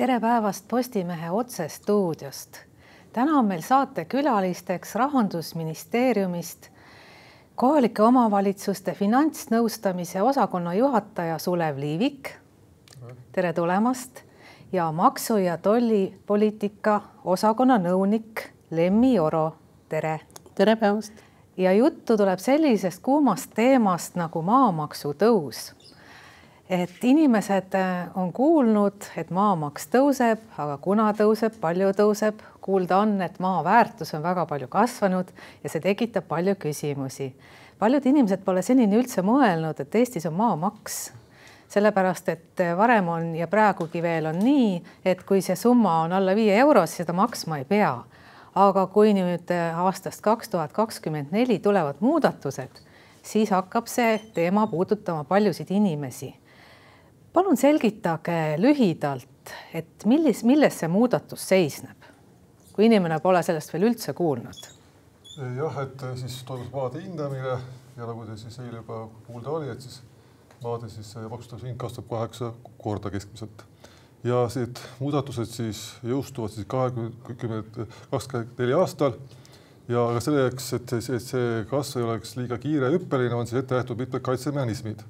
tere päevast Postimehe otsestuudiost. täna on meil saatekülalisteks Rahandusministeeriumist kohalike omavalitsuste finantsnõustamise osakonna juhataja Sulev Liivik. tere tulemast ja maksu- ja tollipoliitika osakonna nõunik Lemmi Oro, tere. tere päevast. ja juttu tuleb sellisest kuumast teemast nagu maamaksu tõus et inimesed äh, on kuulnud, et maamaks tõuseb, aga kuna tõuseb, palju tõuseb, kuulda on, et maa väärtus on väga palju kasvanud ja see tekitab palju küsimusi. paljud inimesed pole senini üldse mõelnud, et Eestis on maamaks sellepärast, et äh, varem on ja praegugi veel on nii, et kui see summa on alla viie euro, siis seda maksma ei pea. aga kui nüüd äh, aastast kaks tuhat kakskümmend neli tulevad muudatused, siis hakkab see teema puudutama paljusid inimesi palun selgitage lühidalt, et millis, milles see muudatus seisneb, kui inimene pole sellest veel üldse kuulnud? jah, et siis toimus maade hindamine ja nagu te siis eile juba kuulda oli, et siis maade siis maksustamise hind kasvab kaheksa korda keskmiselt. Ja need muudatused siis jõustuvad siis kahekümne, kakskümmend neli aastal. Ja aga selleks, et see, see kasv ei oleks liiga kiire ja hüppeline, on siis ette nähtud mitmed kaitsemehhanismid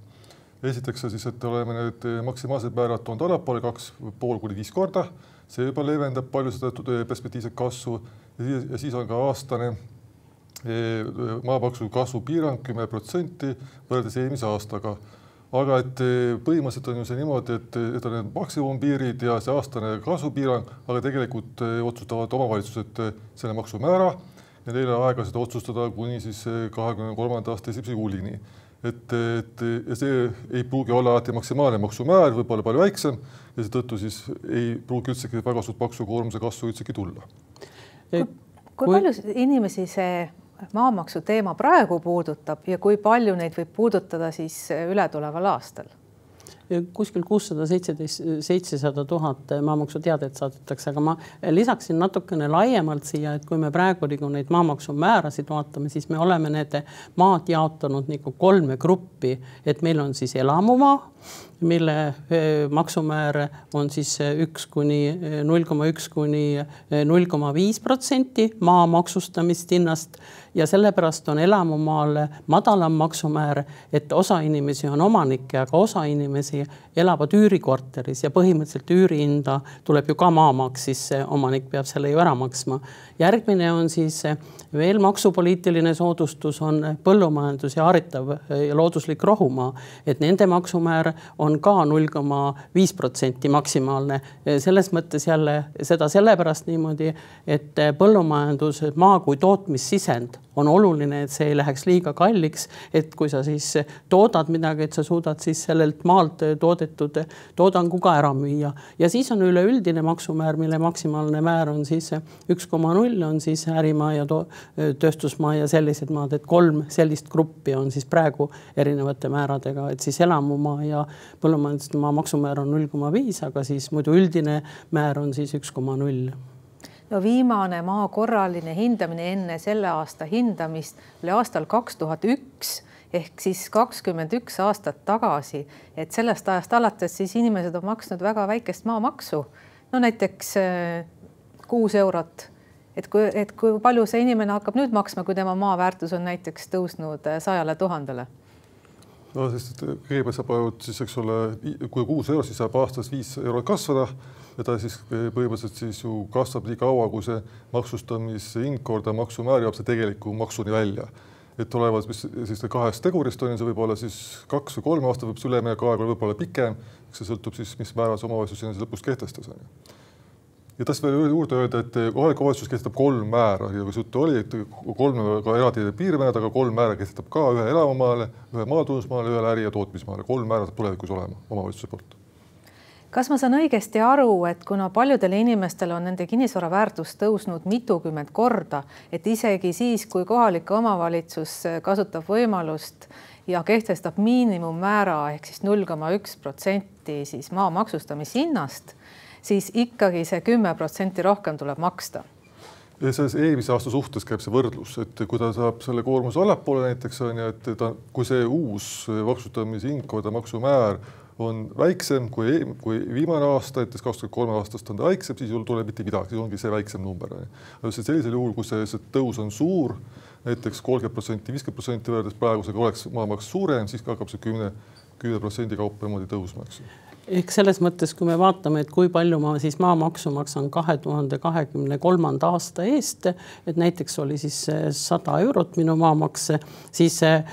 esiteks siis, et oleme need maksimaalsed määrad toonud allapoole kaks pool kuni viis korda, see juba leevendab palju seda perspektiivset kasvu. Ja siis on ka aastane e, maamaksu kasvu piirang kümme protsenti võrreldes eelmise aastaga. aga et põhimõtteliselt on ju see niimoodi, et, et on need maksimumpiirid ja see aastane kasvupiirang, aga tegelikult otsustavad omavalitsused selle maksumäära. Ja neil on aega seda otsustada kuni siis kahekümne kolmanda aasta esimese juulini et, et ja see ei pruugi olla alati maksimaalne maksumäär, võib olla palju väiksem ja seetõttu siis ei pruugi üldsegi väga suurt maksukoormuse kasvu üldsegi tulla. kui, kui palju inimesi see maamaksu teema praegu puudutab ja kui palju neid võib puudutada siis ületuleval aastal? Kuskil kuussada seitseteist, seitsesada tuhat maamaksuteadet saadetakse, aga ma lisaksin natukene laiemalt siia, et kui me praegu nagu neid maamaksumäärasid vaatame, siis me oleme need maad jaotanud nagu kolme gruppi, et meil on siis elamumaa mille maksumäär on siis üks kuni null koma üks kuni null koma viis protsenti maa maksustamist hinnast ja sellepärast on elamumaal madalam maksumäär, et osa inimesi on omanikke, aga osa inimesi elavad üürikorteris ja põhimõtteliselt üürihinda tuleb ju ka maamaks, siis omanik peab selle ju ära maksma. Järgmine on siis veel maksupoliitiline soodustus on põllumajandus ja haritav ja looduslik rohumaa, et nende maksumäär on ka null koma viis protsenti maksimaalne. selles mõttes jälle seda sellepärast niimoodi, et põllumajandusmaa kui tootmissisend on oluline, et see ei läheks liiga kalliks, et kui sa siis toodad midagi, et sa suudad siis sellelt maalt toodetud toodangu ka ära müüa. ja siis on üleüldine maksumäär, mille maksimaalne määr on siis üks koma null on siis ärimaa ja tööstusmaa ja sellised maad, et kolm sellist gruppi on siis praegu erinevate määradega, et siis elamumaa ja põllumajandusmaa maksumäär on null koma viis, aga siis muidu üldine määr on siis üks koma null no viimane maa korraline hindamine enne selle aasta hindamist oli aastal kaks tuhat üks ehk siis kakskümmend üks aastat tagasi, et sellest ajast alates siis inimesed on maksnud väga väikest maamaksu. no näiteks äh, kuus eurot. et kui, et kui palju see inimene hakkab nüüd maksma, kui tema maa väärtus on näiteks tõusnud äh, sajale tuhandele no sest kõigepealt saab siis, eks ole, kui kuus eurot, siis saab aastas viis eurot kasvada ja ta siis põhimõtteliselt siis ju kasvab nii kaua, kui see maksustamishind korda maksumäär jõuab see tegeliku maksuni välja. et olevat, mis siis kahest tegurist on ju, see võib olla siis kaks või kolm aastat, võib see üleminekuaeg olla pikem, eks see sõltub siis, mis määras omavalitsus sinna lõpus kehtestas on ju. Ja tahtsin veel juurde öelda, et kohalik omavalitsus kehtestab kolm määra. Ja kus juttu oli, et kolm ka eraldi piirmäärad, aga kolm määra kehtestab ka ühe elamumaale, ühe maatulundusmaale, ühele äri- ja tootmismaale, kolm määra saab tulevikus olema omavalitsuse poolt kas ma saan õigesti aru, et kuna paljudel inimestel on nende kinnisvara väärtus tõusnud mitukümmend korda, et isegi siis, kui kohalik omavalitsus kasutab võimalust ja kehtestab miinimummäära ehk siis null koma üks protsenti siis maa maksustamishinnast, siis ikkagi see kümme protsenti rohkem tuleb maksta? Selles eelmise aasta suhtes käib see võrdlus, et kui ta saab selle koormuse allapoole näiteks on ju, et ta, kui see uus maksustamishind, maksumäär on väiksem kui, e-, kui viimane aasta, näiteks kaks tuhat kolm aastast on ta väiksem, siis ei tule mitte midagi, siis ongi see väiksem number. sellisel juhul, kui see, see tõus on suur näiteks kolmkümmend protsenti, viiskümmend protsenti võrreldes praegusega oleks maamaks suurem, siis hakkab see kümne, kümne protsendi kaupa niimoodi tõusma, eks ju ehk selles mõttes, kui me vaatame, et kui palju ma siis maamaksu maksan kahe tuhande kahekümne kolmanda aasta eest, et näiteks oli siis sada eurot minu maamaks, siis eh,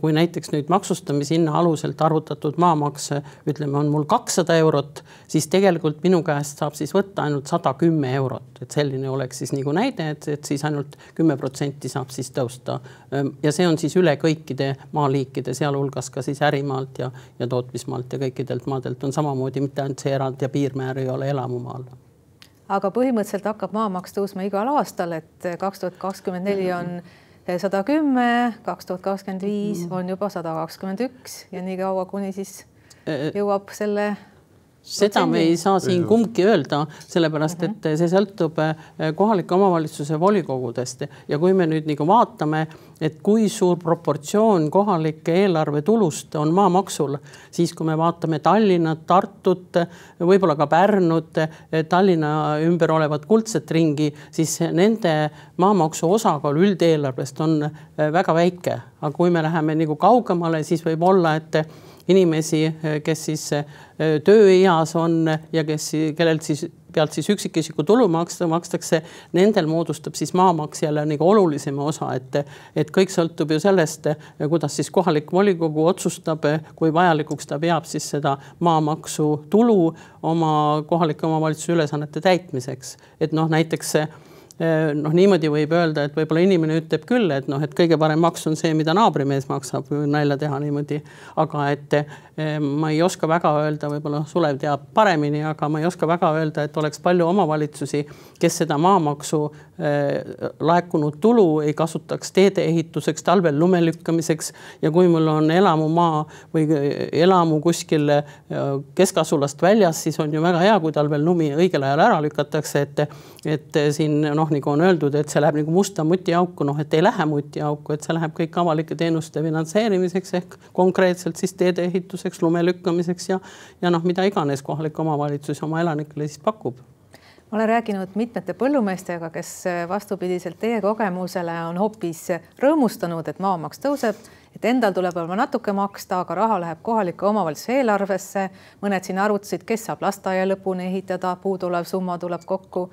kui näiteks nüüd maksustamishinna aluselt arvutatud maamaks, ütleme, on mul kakssada eurot, siis tegelikult minu käest saab siis võtta ainult sada kümme eurot, et selline oleks siis nagu näide, et, et siis ainult kümme protsenti saab siis tõusta. ja see on siis üle kõikide maaliikide, sealhulgas ka siis ärimaalt ja, ja tootmismaalt ja kõikidelt maadelt on samamoodi, mitte ainult see erand ja piirmäär ei ole elamumaal. Aga põhimõtteliselt hakkab maamaks tõusma igal aastal, et kaks tuhat kakskümmend neli on sada kümme, kaks tuhat kakskümmend viis on juba sada kakskümmend üks ja niikaua, kuni siis jõuab selle seda me ei saa siin kumbki öelda, sellepärast et mhm. see sõltub eh, kohalike omavalitsuse volikogudest. Ja kui me nüüd nagu vaatame, et kui suur proportsioon kohalike eelarve tulust on maamaksul, siis kui me vaatame Tallinnat, Tartut, võib-olla ka Pärnut, Tallinna ümber olevat kuldset ringi, siis nende maamaksu osakaal üldeelarvest on eh, väga väike, aga kui me läheme nagu kaugemale, siis võib olla, et inimesi, kes siis äh, tööeas on ja kes, kellelt siis pealt siis üksikisiku tulumaks makstakse, nendel moodustab siis maamaks jälle nagu olulisema osa, et, et kõik sõltub ju sellest, kuidas siis kohalik volikogu otsustab, kui vajalikuks ta peab siis seda maamaksu tulu oma kohalike omavalitsuse ülesannete täitmiseks. et noh, näiteks noh, niimoodi võib öelda, et võib-olla inimene ütleb küll, et noh, et kõige parem maks on see, mida naabrimees maksab, nalja teha niimoodi. aga et eh, ma ei oska väga öelda, võib-olla Sulev teab paremini, aga ma ei oska väga öelda, et oleks palju omavalitsusi, kes seda maamaksu eh, laekunud tulu ei kasutaks teede ehituseks, talvel lume lükkamiseks ja kui mul on elamumaa või elamu kuskil keskasulast väljas, siis on ju väga hea, kui talvel lumi õigel ajal ära lükatakse, et, et siin noh, noh, nagu on öeldud, et see läheb nagu musta mutiauku, noh, et ei lähe mutiauku, et see läheb kõik avalike teenuste finantseerimiseks ehk konkreetselt siis teede ehituseks, lume lükkamiseks ja, ja noh, mida iganes kohalik omavalitsus oma elanikele siis pakub. Ma olen rääkinud mitmete põllumeestega, kes vastupidiselt teie kogemusele on hoopis rõõmustanud, et maamaks tõuseb et endal tuleb võib-olla natuke maksta, aga raha läheb kohaliku omavalitsuse eelarvesse. mõned siin arvutasid, kes saab lasteaia lõpuni ehitada, puuduolev summa tuleb kokku,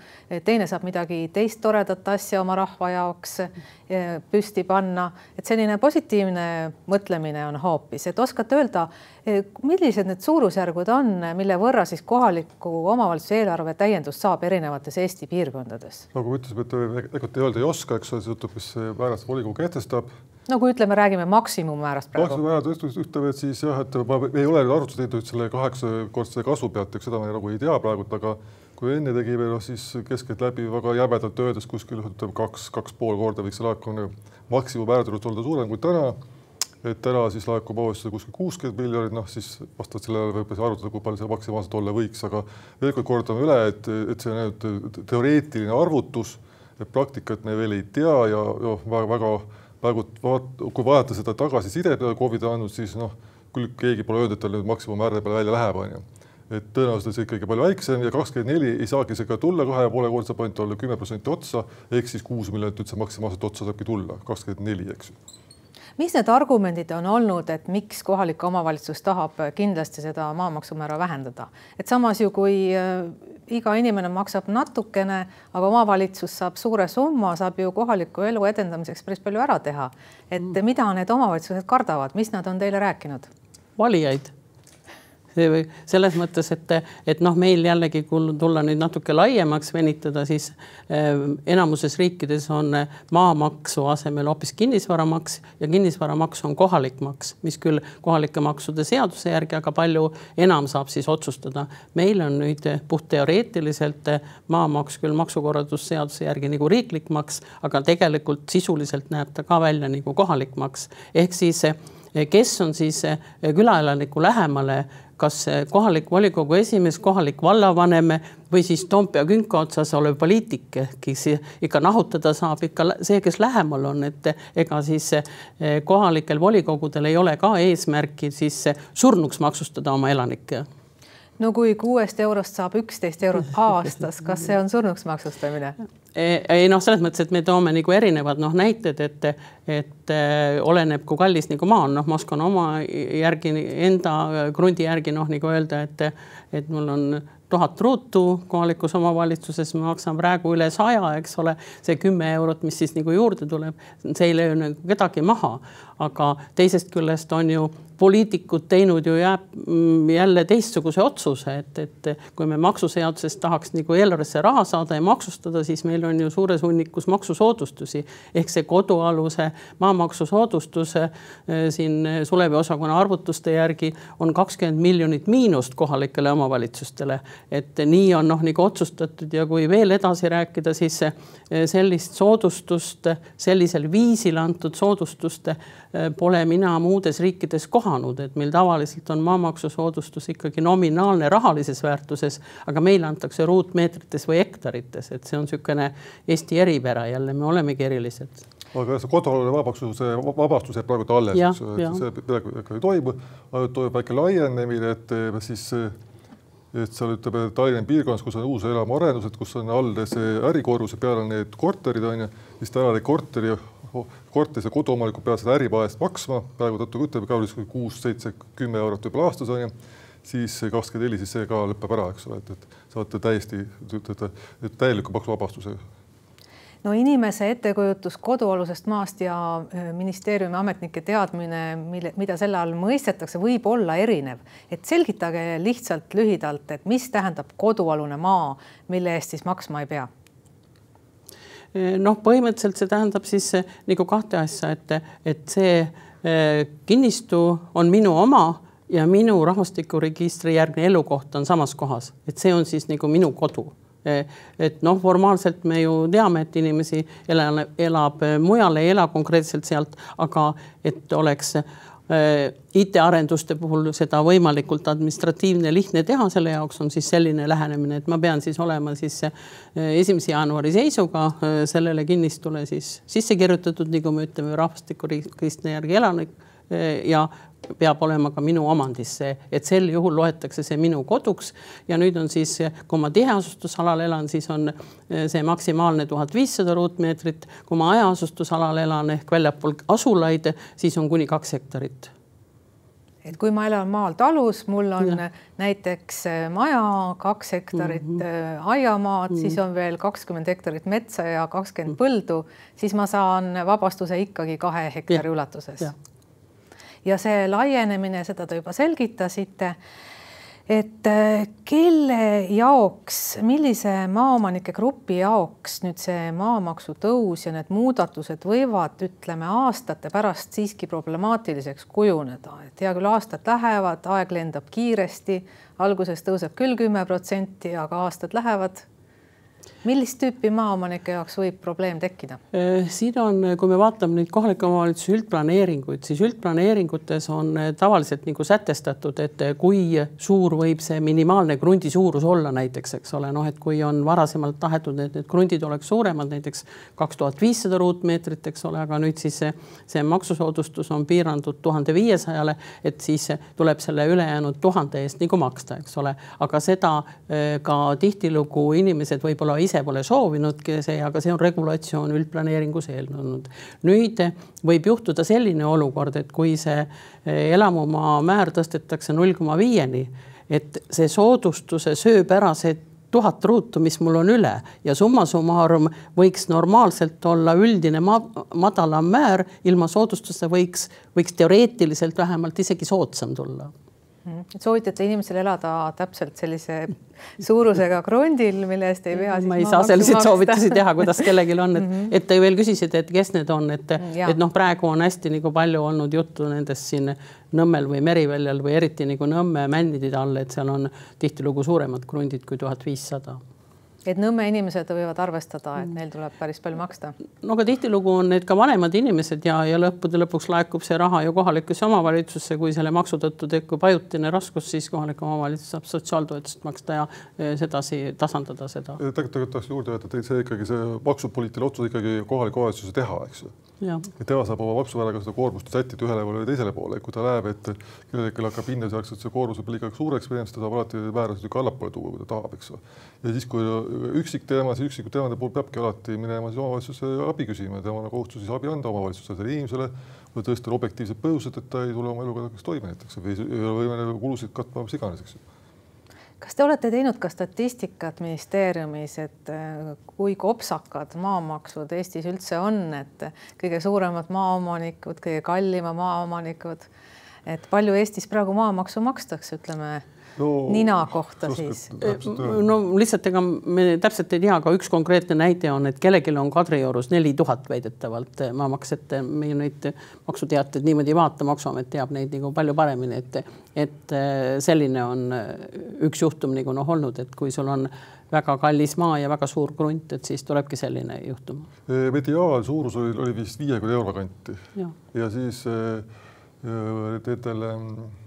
teine saab midagi teist toredat asja oma rahva jaoks eh, püsti panna, et selline positiivne mõtlemine on hoopis, et oskate öelda, eh, millised need suurusjärgud on, mille võrra siis kohaliku omavalitsuse eelarve täiendust saab erinevates Eesti piirkondades? nagu ütlesime, et tegelikult öelda ei oska, eks ole, see sõltub, mis määras volikogu kehtestab no kui ütleme, räägime maksimummäärast praegu. maksimummäärad tõstus ütleme, et siis jah, et ma ei ole arvutust teinud selle kaheksakordse kasvu pealt, eks seda ma nagu ei tea praegult, aga kui enne tegime, noh siis keskeltläbi väga jämedalt öeldes kuskil ütleme kaks, kaks pool korda võiks see laekumine maksimummäärade juures olla suurem kui täna. et täna siis laekub omavalitsusele kuskil kuuskümmend miljonit, noh siis vastavalt sellele võib arvutada, kui palju see maksimaalselt olla võiks, aga veel kord kordame üle, et, et see on ainult teoreetiline arvutus, et praktikat me veel ei tea ja noh, väga-väga praegu vaat-, kui vaadata seda tagasisidet, mida KOV-id on andnud, siis noh, küll keegi pole öelnud, et tal nüüd maksimummäärade peale välja läheb, on ju. et tõenäoliselt on see ikkagi palju väiksem ja kakskümmend neli ei saagi see ka tulla kahe ja poole korda, saab ainult olla kümme protsenti otsa, ehk siis kuus miljonit üldse maksimaalselt otsa saabki tulla, kakskümmend neli, eks ju mis need argumendid on olnud, et miks kohalik omavalitsus tahab kindlasti seda maamaksumäära vähendada, et samas ju kui äh, iga inimene maksab natukene, aga omavalitsus saab suure summa, saab ju kohaliku elu edendamiseks päris palju ära teha. et mm. mida need omavalitsused kardavad, mis nad on teile rääkinud? valijaid selles mõttes, et, et noh, meil jällegi, kui tulla nüüd natuke laiemaks venitada, siis eh, enamuses riikides on maamaksu asemel hoopis kinnisvaramaks ja kinnisvaramaks on kohalik maks, mis küll kohalike maksude seaduse järgi, aga palju enam saab siis otsustada. meil on nüüd puhtteoreetiliselt maamaks küll maksukorraldusseaduse järgi nagu riiklik maks, aga tegelikult sisuliselt näeb ta ka välja nagu kohalik maks ehk siis kes on siis külaelaniku lähemale kas kohalik volikogu esimees, kohalik vallavanem või siis Toompea künka otsas olev poliitik, kes ikka nahutada saab ikka see, kes lähemal on, et ega siis kohalikel volikogudel ei ole ka eesmärki siis surnuks maksustada oma elanikke no kui kuuest eurost saab üksteist eurot aastas, kas see on surnuks maksustamine? Ei noh, selles mõttes, et me toome nagu erinevad noh, näited, et, et äh, oleneb, kui kallis nagu maa on, noh, ma oskan oma järgi, enda krundi järgi noh, nagu öelda, et, et mul on tuhat ruutu kohalikus omavalitsuses, ma maksan praegu üle saja, eks ole, see kümme eurot, mis siis nagu juurde tuleb, see ei löö nagu kedagi maha, aga teisest küljest on ju poliitikud teinud ju jääb mm, jälle teistsuguse otsuse, et, et kui me maksuseadusest tahaks nagu eelarvesse raha saada ja maksustada, siis meil on ju suures hunnikus maksusoodustusi ehk see kodualuse maamaksusoodustus eh, siin Sulevi osakonna arvutuste järgi on kakskümmend miljonit miinust kohalikele omavalitsustele. et nii on noh, nagu otsustatud ja kui veel edasi rääkida, siis eh, sellist soodustust sellisel viisil antud soodustust eh, pole mina muudes riikides kohanud et meil tavaliselt on maamaksusoodustus ikkagi nominaalne rahalises väärtuses, aga meile antakse ruutmeetrites või hektarites, et see on niisugune Eesti eripära jälle, me olemegi erilised. Aga see kodualune vabastuse, vabastus jääb praegu alles, see praegu ei toimu, toimub väike laienemine, et siis et seal ütleme Tallinna piirkonnas, kus on uus elamuarendused, kus on all see ärikorruse peal on need korterid on ju, siis täna neid korteri korteris ja koduomanikud peavad seda ärimaa eest maksma, praegu tõttu ütleb ka kuus, seitse, kümme eurot võib-olla aastas on ju, siis kakskümmend neli, siis see ka lõpeb ära, eks ole, et, et saate täiesti täieliku maksuvabastuse no inimese ettekujutus kodualusest maast ja ministeeriumi ametnike teadmine, mille, mida selle all mõistetakse, võib olla erinev. et selgitage lihtsalt lühidalt, et mis tähendab kodualune maa, mille eest siis maksma ei pea noh, põhimõtteliselt see tähendab siis eh, nagu kahte asja, et, et see eh, kinnistu on minu oma ja minu rahvastikuregistri järgne elukoht on samas kohas, et see on siis nagu minu kodu. Et noh, formaalselt me ju teame, et inimesi elab, elab mujal, ei ela konkreetselt sealt, aga et oleks IT-arenduste puhul seda võimalikult administratiivne, lihtne teha, selle jaoks on siis selline lähenemine, et ma pean siis olema siis äh, esimese jaanuari seisuga äh, sellele kinnistule siis sisse kirjutatud, nagu me ütleme, rahvastikuregistri järgi elanik ja peab olema ka minu omandis see, et sel juhul loetakse see minu koduks ja nüüd on siis, kui ma tiheasustusalal elan, siis on see maksimaalne tuhat viissada ruutmeetrit. kui ma hajaasustusalal elan ehk väljapool asulaid, siis on kuni kaks hektarit et kui ma elan maal talus, mul on ja. näiteks maja, kaks hektarit mm -hmm. aiamaad mm, -hmm. siis on veel kakskümmend hektarit metsa ja kakskümmend mm -hmm. põldu, siis ma saan vabastuse ikkagi kahe hektari ja. ulatuses ja see laienemine, seda te juba selgitasite. et äh, kelle jaoks, millise maaomanike grupi jaoks nüüd see maamaksu tõus ja need muudatused võivad, ütleme aastate pärast siiski problemaatiliseks kujuneda, et hea küll, aastad lähevad, aeg lendab kiiresti, alguses tõuseb küll kümme protsenti, aga aastad lähevad millist tüüpi maaomanike jaoks võib probleem tekkida? Äh, siin on, kui me vaatame neid kohalike omavalitsuse üldplaneeringuid, siis üldplaneeringutes on äh, tavaliselt nagu sätestatud, et äh, kui suur võib see minimaalne krundi suurus olla näiteks, eks ole, noh, et kui on varasemalt tahetud, et need krundid oleks suuremad, näiteks kaks tuhat viissada ruutmeetrit, eks ole, aga nüüd siis see, see maksusoodustus on piirandud tuhande viiesajale, et siis tuleb selle ülejäänud tuhande eest nagu maksta, eks ole, aga seda ka tihtilugu inimesed võib-olla ise ise pole soovinudki see, aga see on regulatsioon üldplaneeringus eelnenud. nüüd võib juhtuda selline olukord, et kui see eh, elamumaa määr tõstetakse null koma viieni, et see soodustuse sööb ära see tuhat ruutu, mis mul on üle ja summa summarum võiks normaalselt olla üldine ma madalam määr, ilma soodustuste võiks, võiks teoreetiliselt vähemalt isegi soodsam tulla. Et soovitate inimesel elada täpselt sellise suurusega krondil, mille eest ei pea. ma ei saa selliseid soovitusi teha, kuidas kellelgi on, et -hmm. et te veel küsisite, et kes need on, et, et noh, praegu on hästi nagu palju olnud juttu nendest siin Nõmmel või Meriväljal või eriti nagu Nõmme männide all, et seal on tihtilugu suuremad krundid kui tuhat viissada et Nõmme inimesed võivad arvestada, et neil tuleb päris palju maksta. no aga tihtilugu on need ka vanemad inimesed ja, ja lõppude lõpuks laekub see raha ju kohalikusse omavalitsusse, kui selle maksu tõttu tekib ajutine raskus, siis kohalik omavalitsus saab sotsiaaltoetust maksta ja sedasi tasandada seda. tegelikult tahaks juurde öelda, et see ikkagi see maksupoliitiline otsus ikkagi kohaliku omavalitsuse teha, eks ju et tema saab oma maksumääraga seda koormust sättida ühele või teisele poole, kui ta näeb, et kellelgi hakkab hinda sealt see koormus võib liiga suureks minema, siis ta saab alati määrasid niisugune allapoole tuua, kui ta tahab, eks ju. ja siis, kui üksik teema, siis üksikute teemade puhul peabki alati minema siis omavalitsuse abi küsima, tema kohustus siis abi anda omavalitsusele, inimesele, kui tõesti on objektiivsed põhjused, et ta ei tule oma eluga toime näiteks või ei ole võimeline kulusid katma, mis iganes, eks ju kas te olete teinud ka statistikat ministeeriumis, et äh, kui kopsakad maamaksud Eestis üldse on, et kõige suuremad maaomanikud, kõige kallima maaomanikud, et palju Eestis praegu maamaksu makstakse, ütleme no, nina kohta siis? no lihtsalt ega me täpselt ei tea, aga üks konkreetne näide on, et kellelgi on Kadriorus neli tuhat väidetavalt maamaks, et me ju neid maksuteateid niimoodi ei vaata, Maksuamet teab neid nagu palju paremini, et, et selline on üks juhtum nagu noh olnud, et kui sul on väga kallis maa ja väga suur krunt, et siis tulebki selline juhtum. mediaalsuurus oli, oli vist viiekümne euro kanti ja, ja siis nendele äh,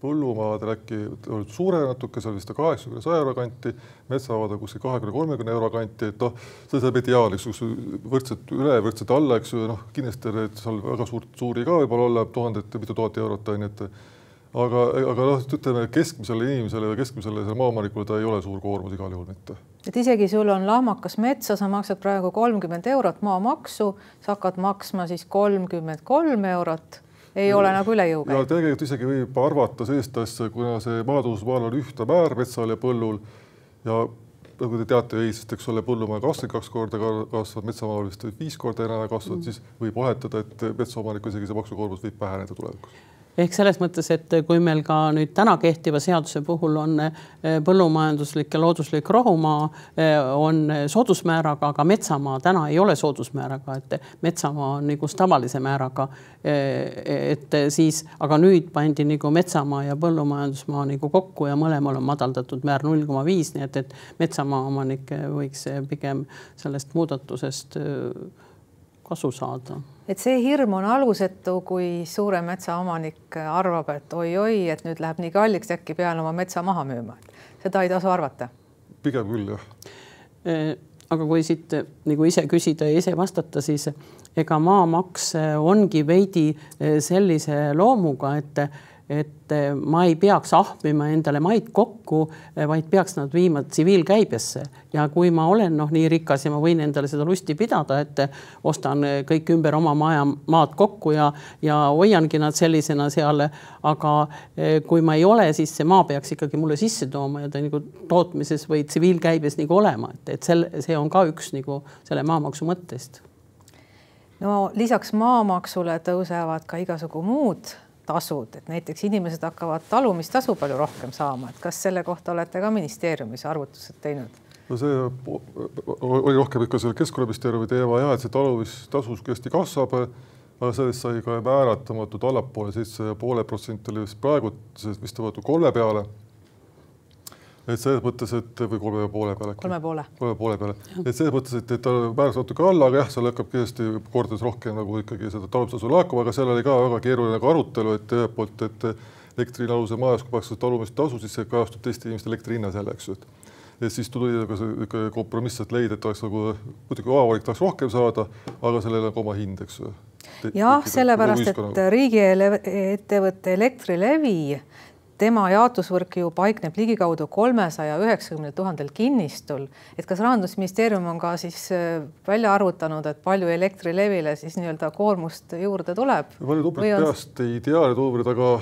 põllumaadel äkki olid suurem natuke, seal vist kaheksakümne, saja euro kanti, metsamaad on kuskil kahekümne, kolmekümne euro kanti, et noh, see see mediaan, eks ju, võrdselt üle, võrdselt alla, eks ju, noh, kindlasti seal väga suurt, suuri ka võib-olla olla tuhandet, mitu tuhat eurot on ju, et aga, aga noh, ütleme keskmisele inimesele või keskmisele maaomanikule ta ei ole suur koormus igal juhul mitte. et isegi sul on lahmakas metsa, sa maksad praegu kolmkümmend eurot maamaksu, sa hakkad maksma siis kolmkümmend kolm eurot ei ole nagu üle jõu käinud. ja tegelikult isegi võib arvata sellist asja, kuna see maatulundusmaal on ühte määr metsal ja põllul ja nagu te teate Eestist, eks ole, põllumaa kakskümmend kaks korda kasvab, metsamaal vist viis korda enam kasvab mm., siis võib oletada, et metsaomaniku isegi see maksukoormus võib väheneda tulevikus ehk selles mõttes, et kui meil ka nüüd täna kehtiva seaduse puhul on eh, põllumajanduslik ja looduslik rohumaa eh, on soodusmääraga, aga metsamaa täna ei ole soodusmääraga, et metsamaa on nagu tavalise määraga. Eh, et siis, aga nüüd pandi nagu metsamaa ja põllumajandusmaa nagu kokku ja mõlemal on madaldatud määr null koma viis, nii et, et metsamaa omanik võiks pigem sellest muudatusest kasu saada. et see hirm on alusetu, kui suure metsaomanik arvab, et oi-oi, et nüüd läheb nii kalliks, äkki pean oma metsa maha müüma. seda ei tasu arvata. pigem küll jah e aga kui siit nagu ise küsida ja ise vastata, siis ega maamaks ongi veidi sellise loomuga, et et eh, ma ei peaks ahmima endale maid kokku, eh, vaid peaks nad viima tsiviilkäibesse ja kui ma olen noh, nii rikas ja ma võin endale seda lusti pidada, et ostan kõik ümber oma maja maad kokku ja, ja hoiangi nad sellisena seal. aga eh, kui ma ei ole, siis see maa peaks ikkagi mulle sisse tooma ja ta nagu tootmises või tsiviilkäibes nagu olema, et, et sel, see on ka üks nagu selle maamaksu mõttest no lisaks maamaksule tõusevad ka igasugu muud tasud, et näiteks inimesed hakkavad talumistasu palju rohkem saama, et kas selle kohta olete ka ministeeriumis arvutused teinud? no see oli rohkem ikka selle Keskkonnaministeeriumi teema ja et see talumistasu kindlasti kasvab, aga sellest sai ka määratamatult allapoole, seitse ja poole protsenti oli vist praegu, vist on võetud kolme peale et selles mõttes, et või kolme poole peale. kolme poole. kolme poole peale, et selles mõttes, et, et ta määras natuke alla, aga jah, seal hakkab kindlasti kordades rohkem nagu ikkagi seda talumistasu laekuma, aga seal oli ka väga keeruline nagu arutelu, et ühelt poolt, et elektri hinna alusel majas, kui makstakse talumistasu, siis see kajastub teiste inimeste elektri hinnas jälle, eks ju, et ja siis tuli ka see kompromiss, et leida, et oleks nagu muidugi omavalik tahaks rohkem saada, aga sellel on ka oma hind, eks ju. jah, sellepärast, et riigiettevõtte Elektrilevi tema jaotusvõrk ju paikneb ligikaudu kolmesaja üheksakümnel tuhandel kinnistul, et kas Rahandusministeerium on ka siis äh, välja arvutanud, et palju Elektrilevile siis nii-öelda koormust juurde tuleb? ma nüüd numbrit on... peast ei tea need numbrid, aga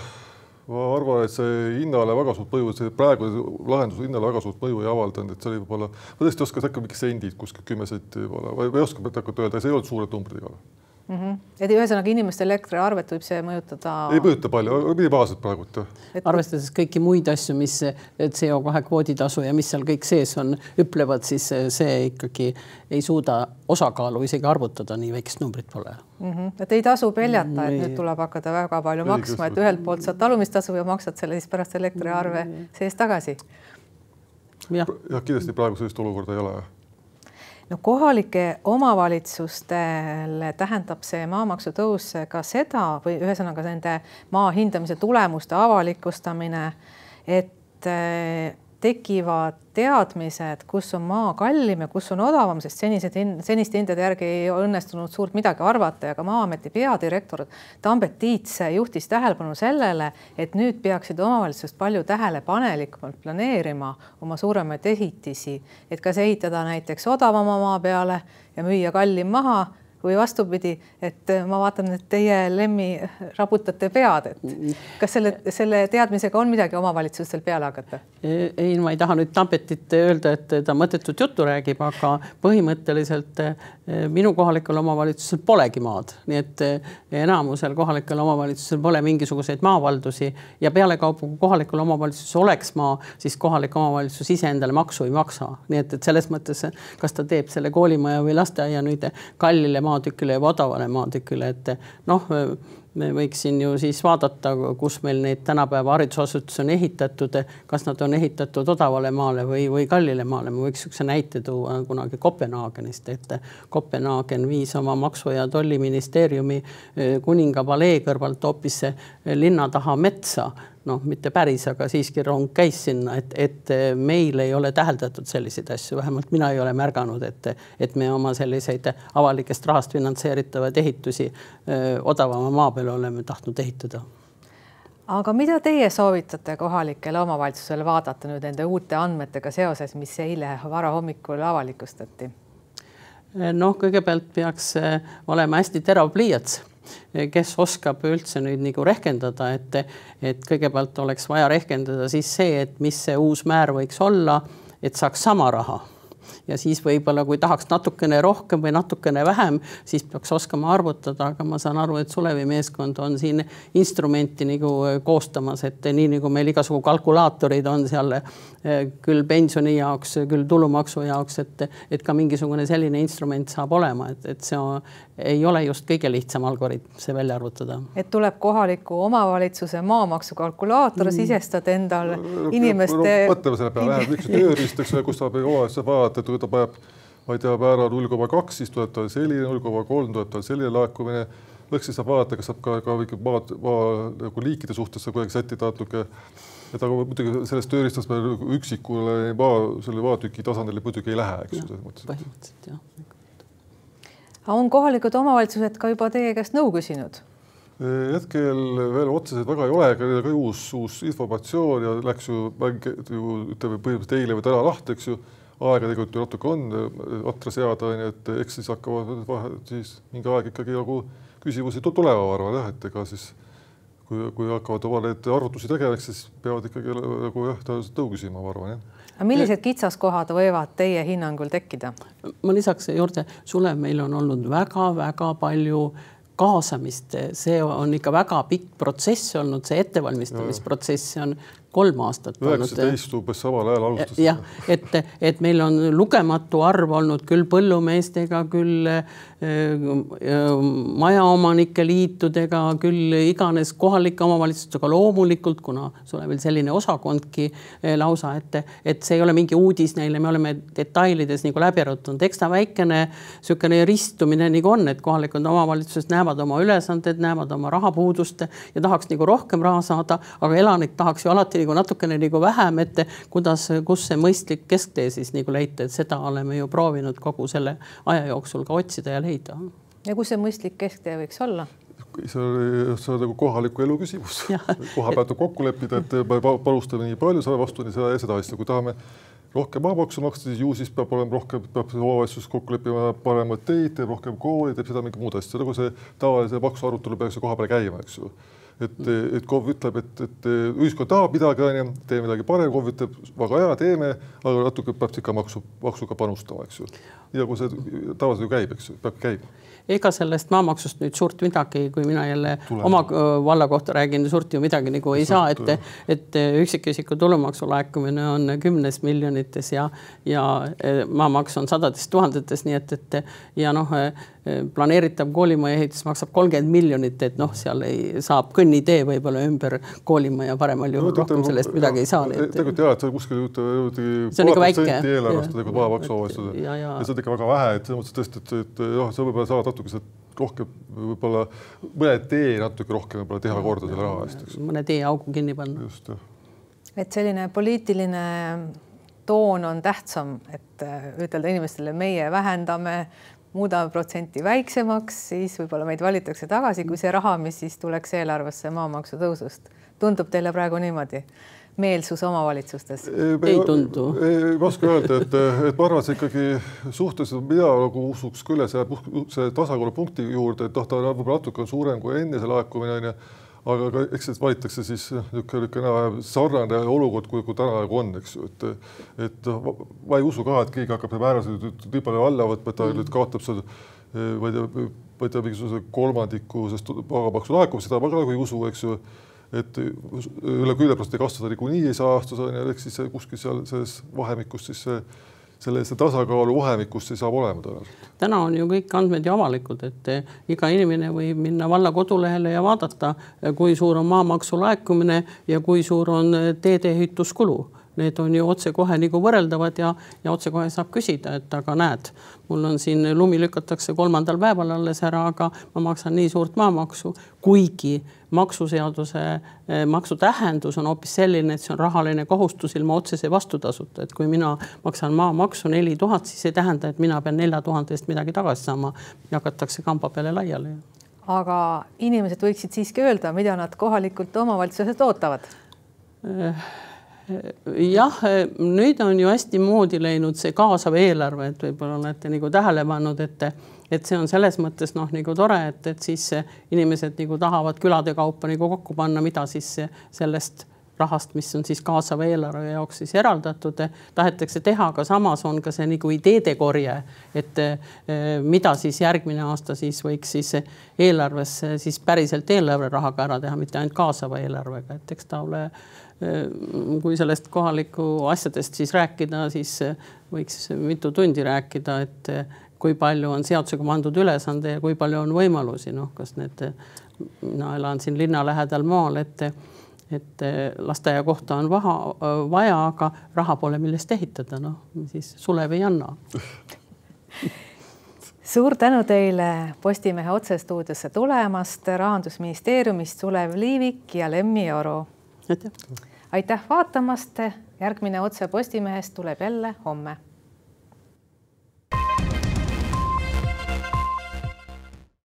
ma arvan, et see hinnale väga suurt mõju, see praegune lahendus hinnale väga suurt mõju ei avaldanud, et see oli võib-olla, ma tõesti ei oska, äkki mingi sendid kuskil kümme senti võib-olla, ma ei oska praegu öelda, see ei olnud suured numbrid igal juhul mm. -hmm. et ühesõnaga inimeste elektriarvet võib see mõjutada? ei mõjuta palju, minimaalselt praegult jah et.... arvestades kõiki muid asju, mis CO2 kvooditasu ja mis seal kõik sees on, ütlevad, siis see ikkagi ei suuda osakaalu isegi arvutada, nii väikest numbrit pole mm. -hmm. et ei tasu peljata, et nüüd tuleb hakata väga palju ei, maksma, et ühelt poolt saad talumistasu ja maksad selle siis pärast elektriarve sees tagasi jah, kindlasti praegu sellist olukorda ei ole no kohalike omavalitsustele tähendab see maamaksu tõus ka seda või ühesõnaga nende maa hindamise tulemuste avalikustamine, et tekivad teadmised, kus on maa kallim ja kus on odavam, sest senised hind, seniste hindade järgi ei õnnestunud suurt midagi arvata ja ka Maa-ameti peadirektor Tambet Tiits juhtis tähelepanu sellele, et nüüd peaksid omavalitsused palju tähelepanelikumalt planeerima oma suuremaid ehitisi, et kas ehitada näiteks odavama maa peale ja müüa kallim maha või vastupidi, et ma vaatan, et teie, Lemmi, raputate pead, et kas selle, selle teadmisega on midagi omavalitsustel peale hakata? ei, ma ei taha nüüd Tampetit öelda, et ta mõttetut juttu räägib, aga põhimõtteliselt eh, minu kohalikul omavalitsusel polegi maad, nii et eh, enamusel kohalikel omavalitsusel pole mingisuguseid maavaldusi ja pealekauba, kui kohalikul omavalitsusel oleks maa, siis kohalik omavalitsus ise endale maksu ei maksa, nii et, et selles mõttes, kas ta teeb selle koolimaja või lasteaia nüüd kallile maatükile ja odavale maatükile, et noh, me võiks siin ju siis vaadata, kus meil neid tänapäeva haridusasutusi on ehitatud, kas nad on ehitatud odavale maale või, või kallile maale. ma võiks niisuguse näite tuua kunagi Kopenhaagenist, et Kopenhaagen viis oma maksu- ja tolliministeeriumi eh, kuninga palee kõrvalt hoopis linna taha metsa noh, mitte päris, aga siiski rong käis sinna, et, et meil ei ole täheldatud selliseid asju, vähemalt mina ei ole märganud, et, et me oma selliseid avalikest rahast finantseeritavaid ehitusi öö, odavama maa peal oleme tahtnud ehitada. Aga mida teie soovitate kohalikele omavalitsusele vaadata nüüd nende uute andmetega seoses, mis eile varahommikul avalikustati? noh, kõigepealt peaks olema hästi terav pliiats kes oskab üldse nüüd nagu rehkendada, et, et kõigepealt oleks vaja rehkendada siis see, et mis see uus määr võiks olla, et saaks sama raha ja siis võib-olla, kui tahaks natukene rohkem või natukene vähem, siis peaks oskama arvutada, aga ma saan aru, et Sulevi meeskond on siin instrumenti nagu äh, koostamas, et nii nagu meil igasugu kalkulaatorid on seal äh, küll pensioni jaoks, küll tulumaksu jaoks, et, et ka mingisugune selline instrument saab olema, et, et see on, ei ole just kõige lihtsam algoritm see välja arvutada. et tuleb kohaliku omavalitsuse maamaksu kalkulaator mm., sisestad endal inimeste. mõtleme selle peale, läheb üks tööriist, eks ole, kus saab omavalitsus vaadata, et kui ta paneb, ma ei tea, määra null koma kaks, siis tuleb tal selline, null koma kolm tuleb tal selline laekumine. lõks siis saab vaadata, kas saab ka, ka ikka maad, maa nagu liikide suhtes kuidagi sättida natuke. et aga muidugi sellest tööriistast me üksikule maa, selle maatüki tasandile muidugi ei lähe, eks ju. põhimõtteliselt jah on kohalikud omavalitsused ka juba teie käest nõu küsinud? hetkel veel otseselt väga ei ole, aga ka uus, uus informatsioon ja läks ju mäng ju ütleme põhimõtteliselt eile või täna lahti, eks ju. Aega tegelikult ju natuke on atra seada, onju, et eks siis hakkavad vahe, siis mingi aeg ikkagi nagu küsimusi tulema, ma arvan jah, et ega siis kui, kui hakkavad oma neid arvutusi tegema, eks siis peavad ikkagi nagu jah, tõenäoliselt nõu küsima, ma arvan jah aga millised kitsaskohad võivad teie hinnangul tekkida? ma lisaks juurde, Sulev, meil on olnud väga-väga palju kaasamist, see on ikka väga pikk protsess olnud, see ettevalmistamisprotsess on kolm aastat. üheksateist umbes samal ajal alustasime. jah, et, et meil on lugematu arv olnud küll põllumeestega, küll äh, majaomanike liitudega, küll iganes kohalike omavalitsustega loomulikult, kuna sul on veel selline osakondki äh, lausa, et, et see ei ole mingi uudis neile, me oleme detailides nagu läbi arutanud, eks ta väikene niisugune ristumine nagu on, et kohalikud omavalitsused näevad oma ülesanded, näevad oma rahapuudust ja tahaks nagu rohkem raha saada, aga elanik tahaks ju alati nagu natukene nagu vähem, et kuidas, kus see mõistlik kesktee siis nagu leida, et seda oleme ju proovinud kogu selle aja jooksul ka otsida ja leida. ja kus see mõistlik kesktee võiks olla? see on, see on nagu kohaliku elu küsimus. koha pealt tuleb kokku leppida, et me panustame nii palju, saame vastu nii seda ja seda asja, kui tahame rohkem maamaksu maksta, siis ju siis peab olema rohkem, peab omavalitsus kokku leppima paremad teid, teeb rohkem kooli, teeb seda mingit muud asja, nagu see tavalise maksu arutelu peaks ju koha peal käima, eks ju et, et KOV ütleb, et, et ühiskond tahab midagi, onju, tee midagi parem, KOV ütleb väga hea, teeme, aga natuke peab ikka maksu, maksuga panustama, eks ju. ja kui see tavaliselt ju käib, eks ju, peab käima ega sellest maamaksust nüüd suurt midagi, kui mina jälle Tulema. oma valla kohta räägin, suurt ju midagi nagu ei saa, et, et üksikisiku tulumaksu laekumine on kümnes miljonites ja, ja maamaks on sadades tuhandetes, nii et, et ja noh, planeeritav koolimaja ehitus maksab kolmkümmend miljonit, et noh, seal ei, saab kõnnida mõni tee võib-olla ümber koolima ja paremal juhul no, rohkem sellest midagi ei saa. tegelikult jah, et see kuskil see on ikka väike. eelarvest tegelikult maamaksu omavalitsusele ja, ja. ja see on ikka väga vähe, et selles mõttes tõesti, et, et noh, sa võib-olla saad natuke sealt rohkem võib-olla mõne tee natuke rohkem võib-olla teha korda selle raha eest, eks. mõne teeaugu kinni panna. just, jah. et selline poliitiline toon on tähtsam, et ütelda inimestele, meie vähendame, muudame protsenti väiksemaks, siis võib-olla meid valitakse tagasi, kui see raha, mis siis tuleks eelarvesse maamaksu tõusust. tundub teile praegu niimoodi? meelsus omavalitsustes? ei tundu. ei oska öelda, et, et ma arvan, et see ikkagi suhteliselt, mina nagu usuks küll, et see jääb see tasakaalupunkti juurde, et noh, ta võib-olla natuke on suurem kui enne see laekumine onju aga ka eks siis valitakse siis niisugune, niisugune enam-vähem sarnane olukord, kui, kui täna nagu on, eks ju, et et ma ei usu ka, et keegi hakkab määrasid nii palju alla võtma, et ta mm. nüüd kaotab seal ma ei tea, ma ei tea, mingisuguse kolmandiku sellest pagamaksu laekumist, seda ma ka nagu ei usu, eks ju et üle kümne protsendi kasvada niikuinii ei saa aastas on ju, ehk siis kuskil seal selles vahemikus siis see selles tasakaalu vahemikus see saab olema tõenäoliselt. täna on ju kõik andmed ju avalikud, et eh, iga inimene võib minna valla kodulehele ja vaadata, eh, kui suur on maamaksu laekumine ja kui suur on eh, teedeehituskulu need on ju otsekohe nagu võrreldavad ja, ja otsekohe saab küsida, et aga näed, mul on siin lumi lükatakse kolmandal päeval alles ära, aga ma maksan nii suurt maamaksu, kuigi maksuseaduse maksu tähendus on hoopis selline, et see on rahaline kohustus ilma otsese vastutasuta, et kui mina maksan maamaksu neli tuhat, siis ei tähenda, et mina pean nelja tuhande eest midagi tagasi saama, jagatakse kamba peale laiali. aga inimesed võiksid siiski öelda, mida nad kohalikult omavalitsuselt ootavad jah, nüüd on ju hästi moodi läinud see kaasav eelarve, et võib-olla olete nagu tähele pannud, et et see on selles mõttes noh, nagu tore, et, et siis inimesed nagu tahavad külade kaupa nagu kokku panna, mida siis sellest rahast, mis on siis kaasava eelarve jaoks siis eraldatud, tahetakse teha, aga samas on ka see nagu ideede korje, et mida siis järgmine aasta siis võiks siis eelarvesse siis päriselt eelarverahaga ära teha, mitte ainult kaasava eelarvega, et eks ta ole kui sellest kohaliku asjadest siis rääkida, siis eh, võiks mitu tundi rääkida, et eh, kui palju on seadusega pandud ülesande ja kui palju on võimalusi, noh, kas need, mina elan siin linna lähedal maal, et et eh, lasteaia kohta on vaha, vaja, aga raha pole, millest ehitada, noh siis Sulev ei anna. Suur tänu teile Postimehe otsestuudiosse tulemast, rahandusministeeriumist Sulev Liivik ja Lemmi Oru. Aitäh! Aitäh vaatamast, järgmine Otse Postimehest tuleb jälle homme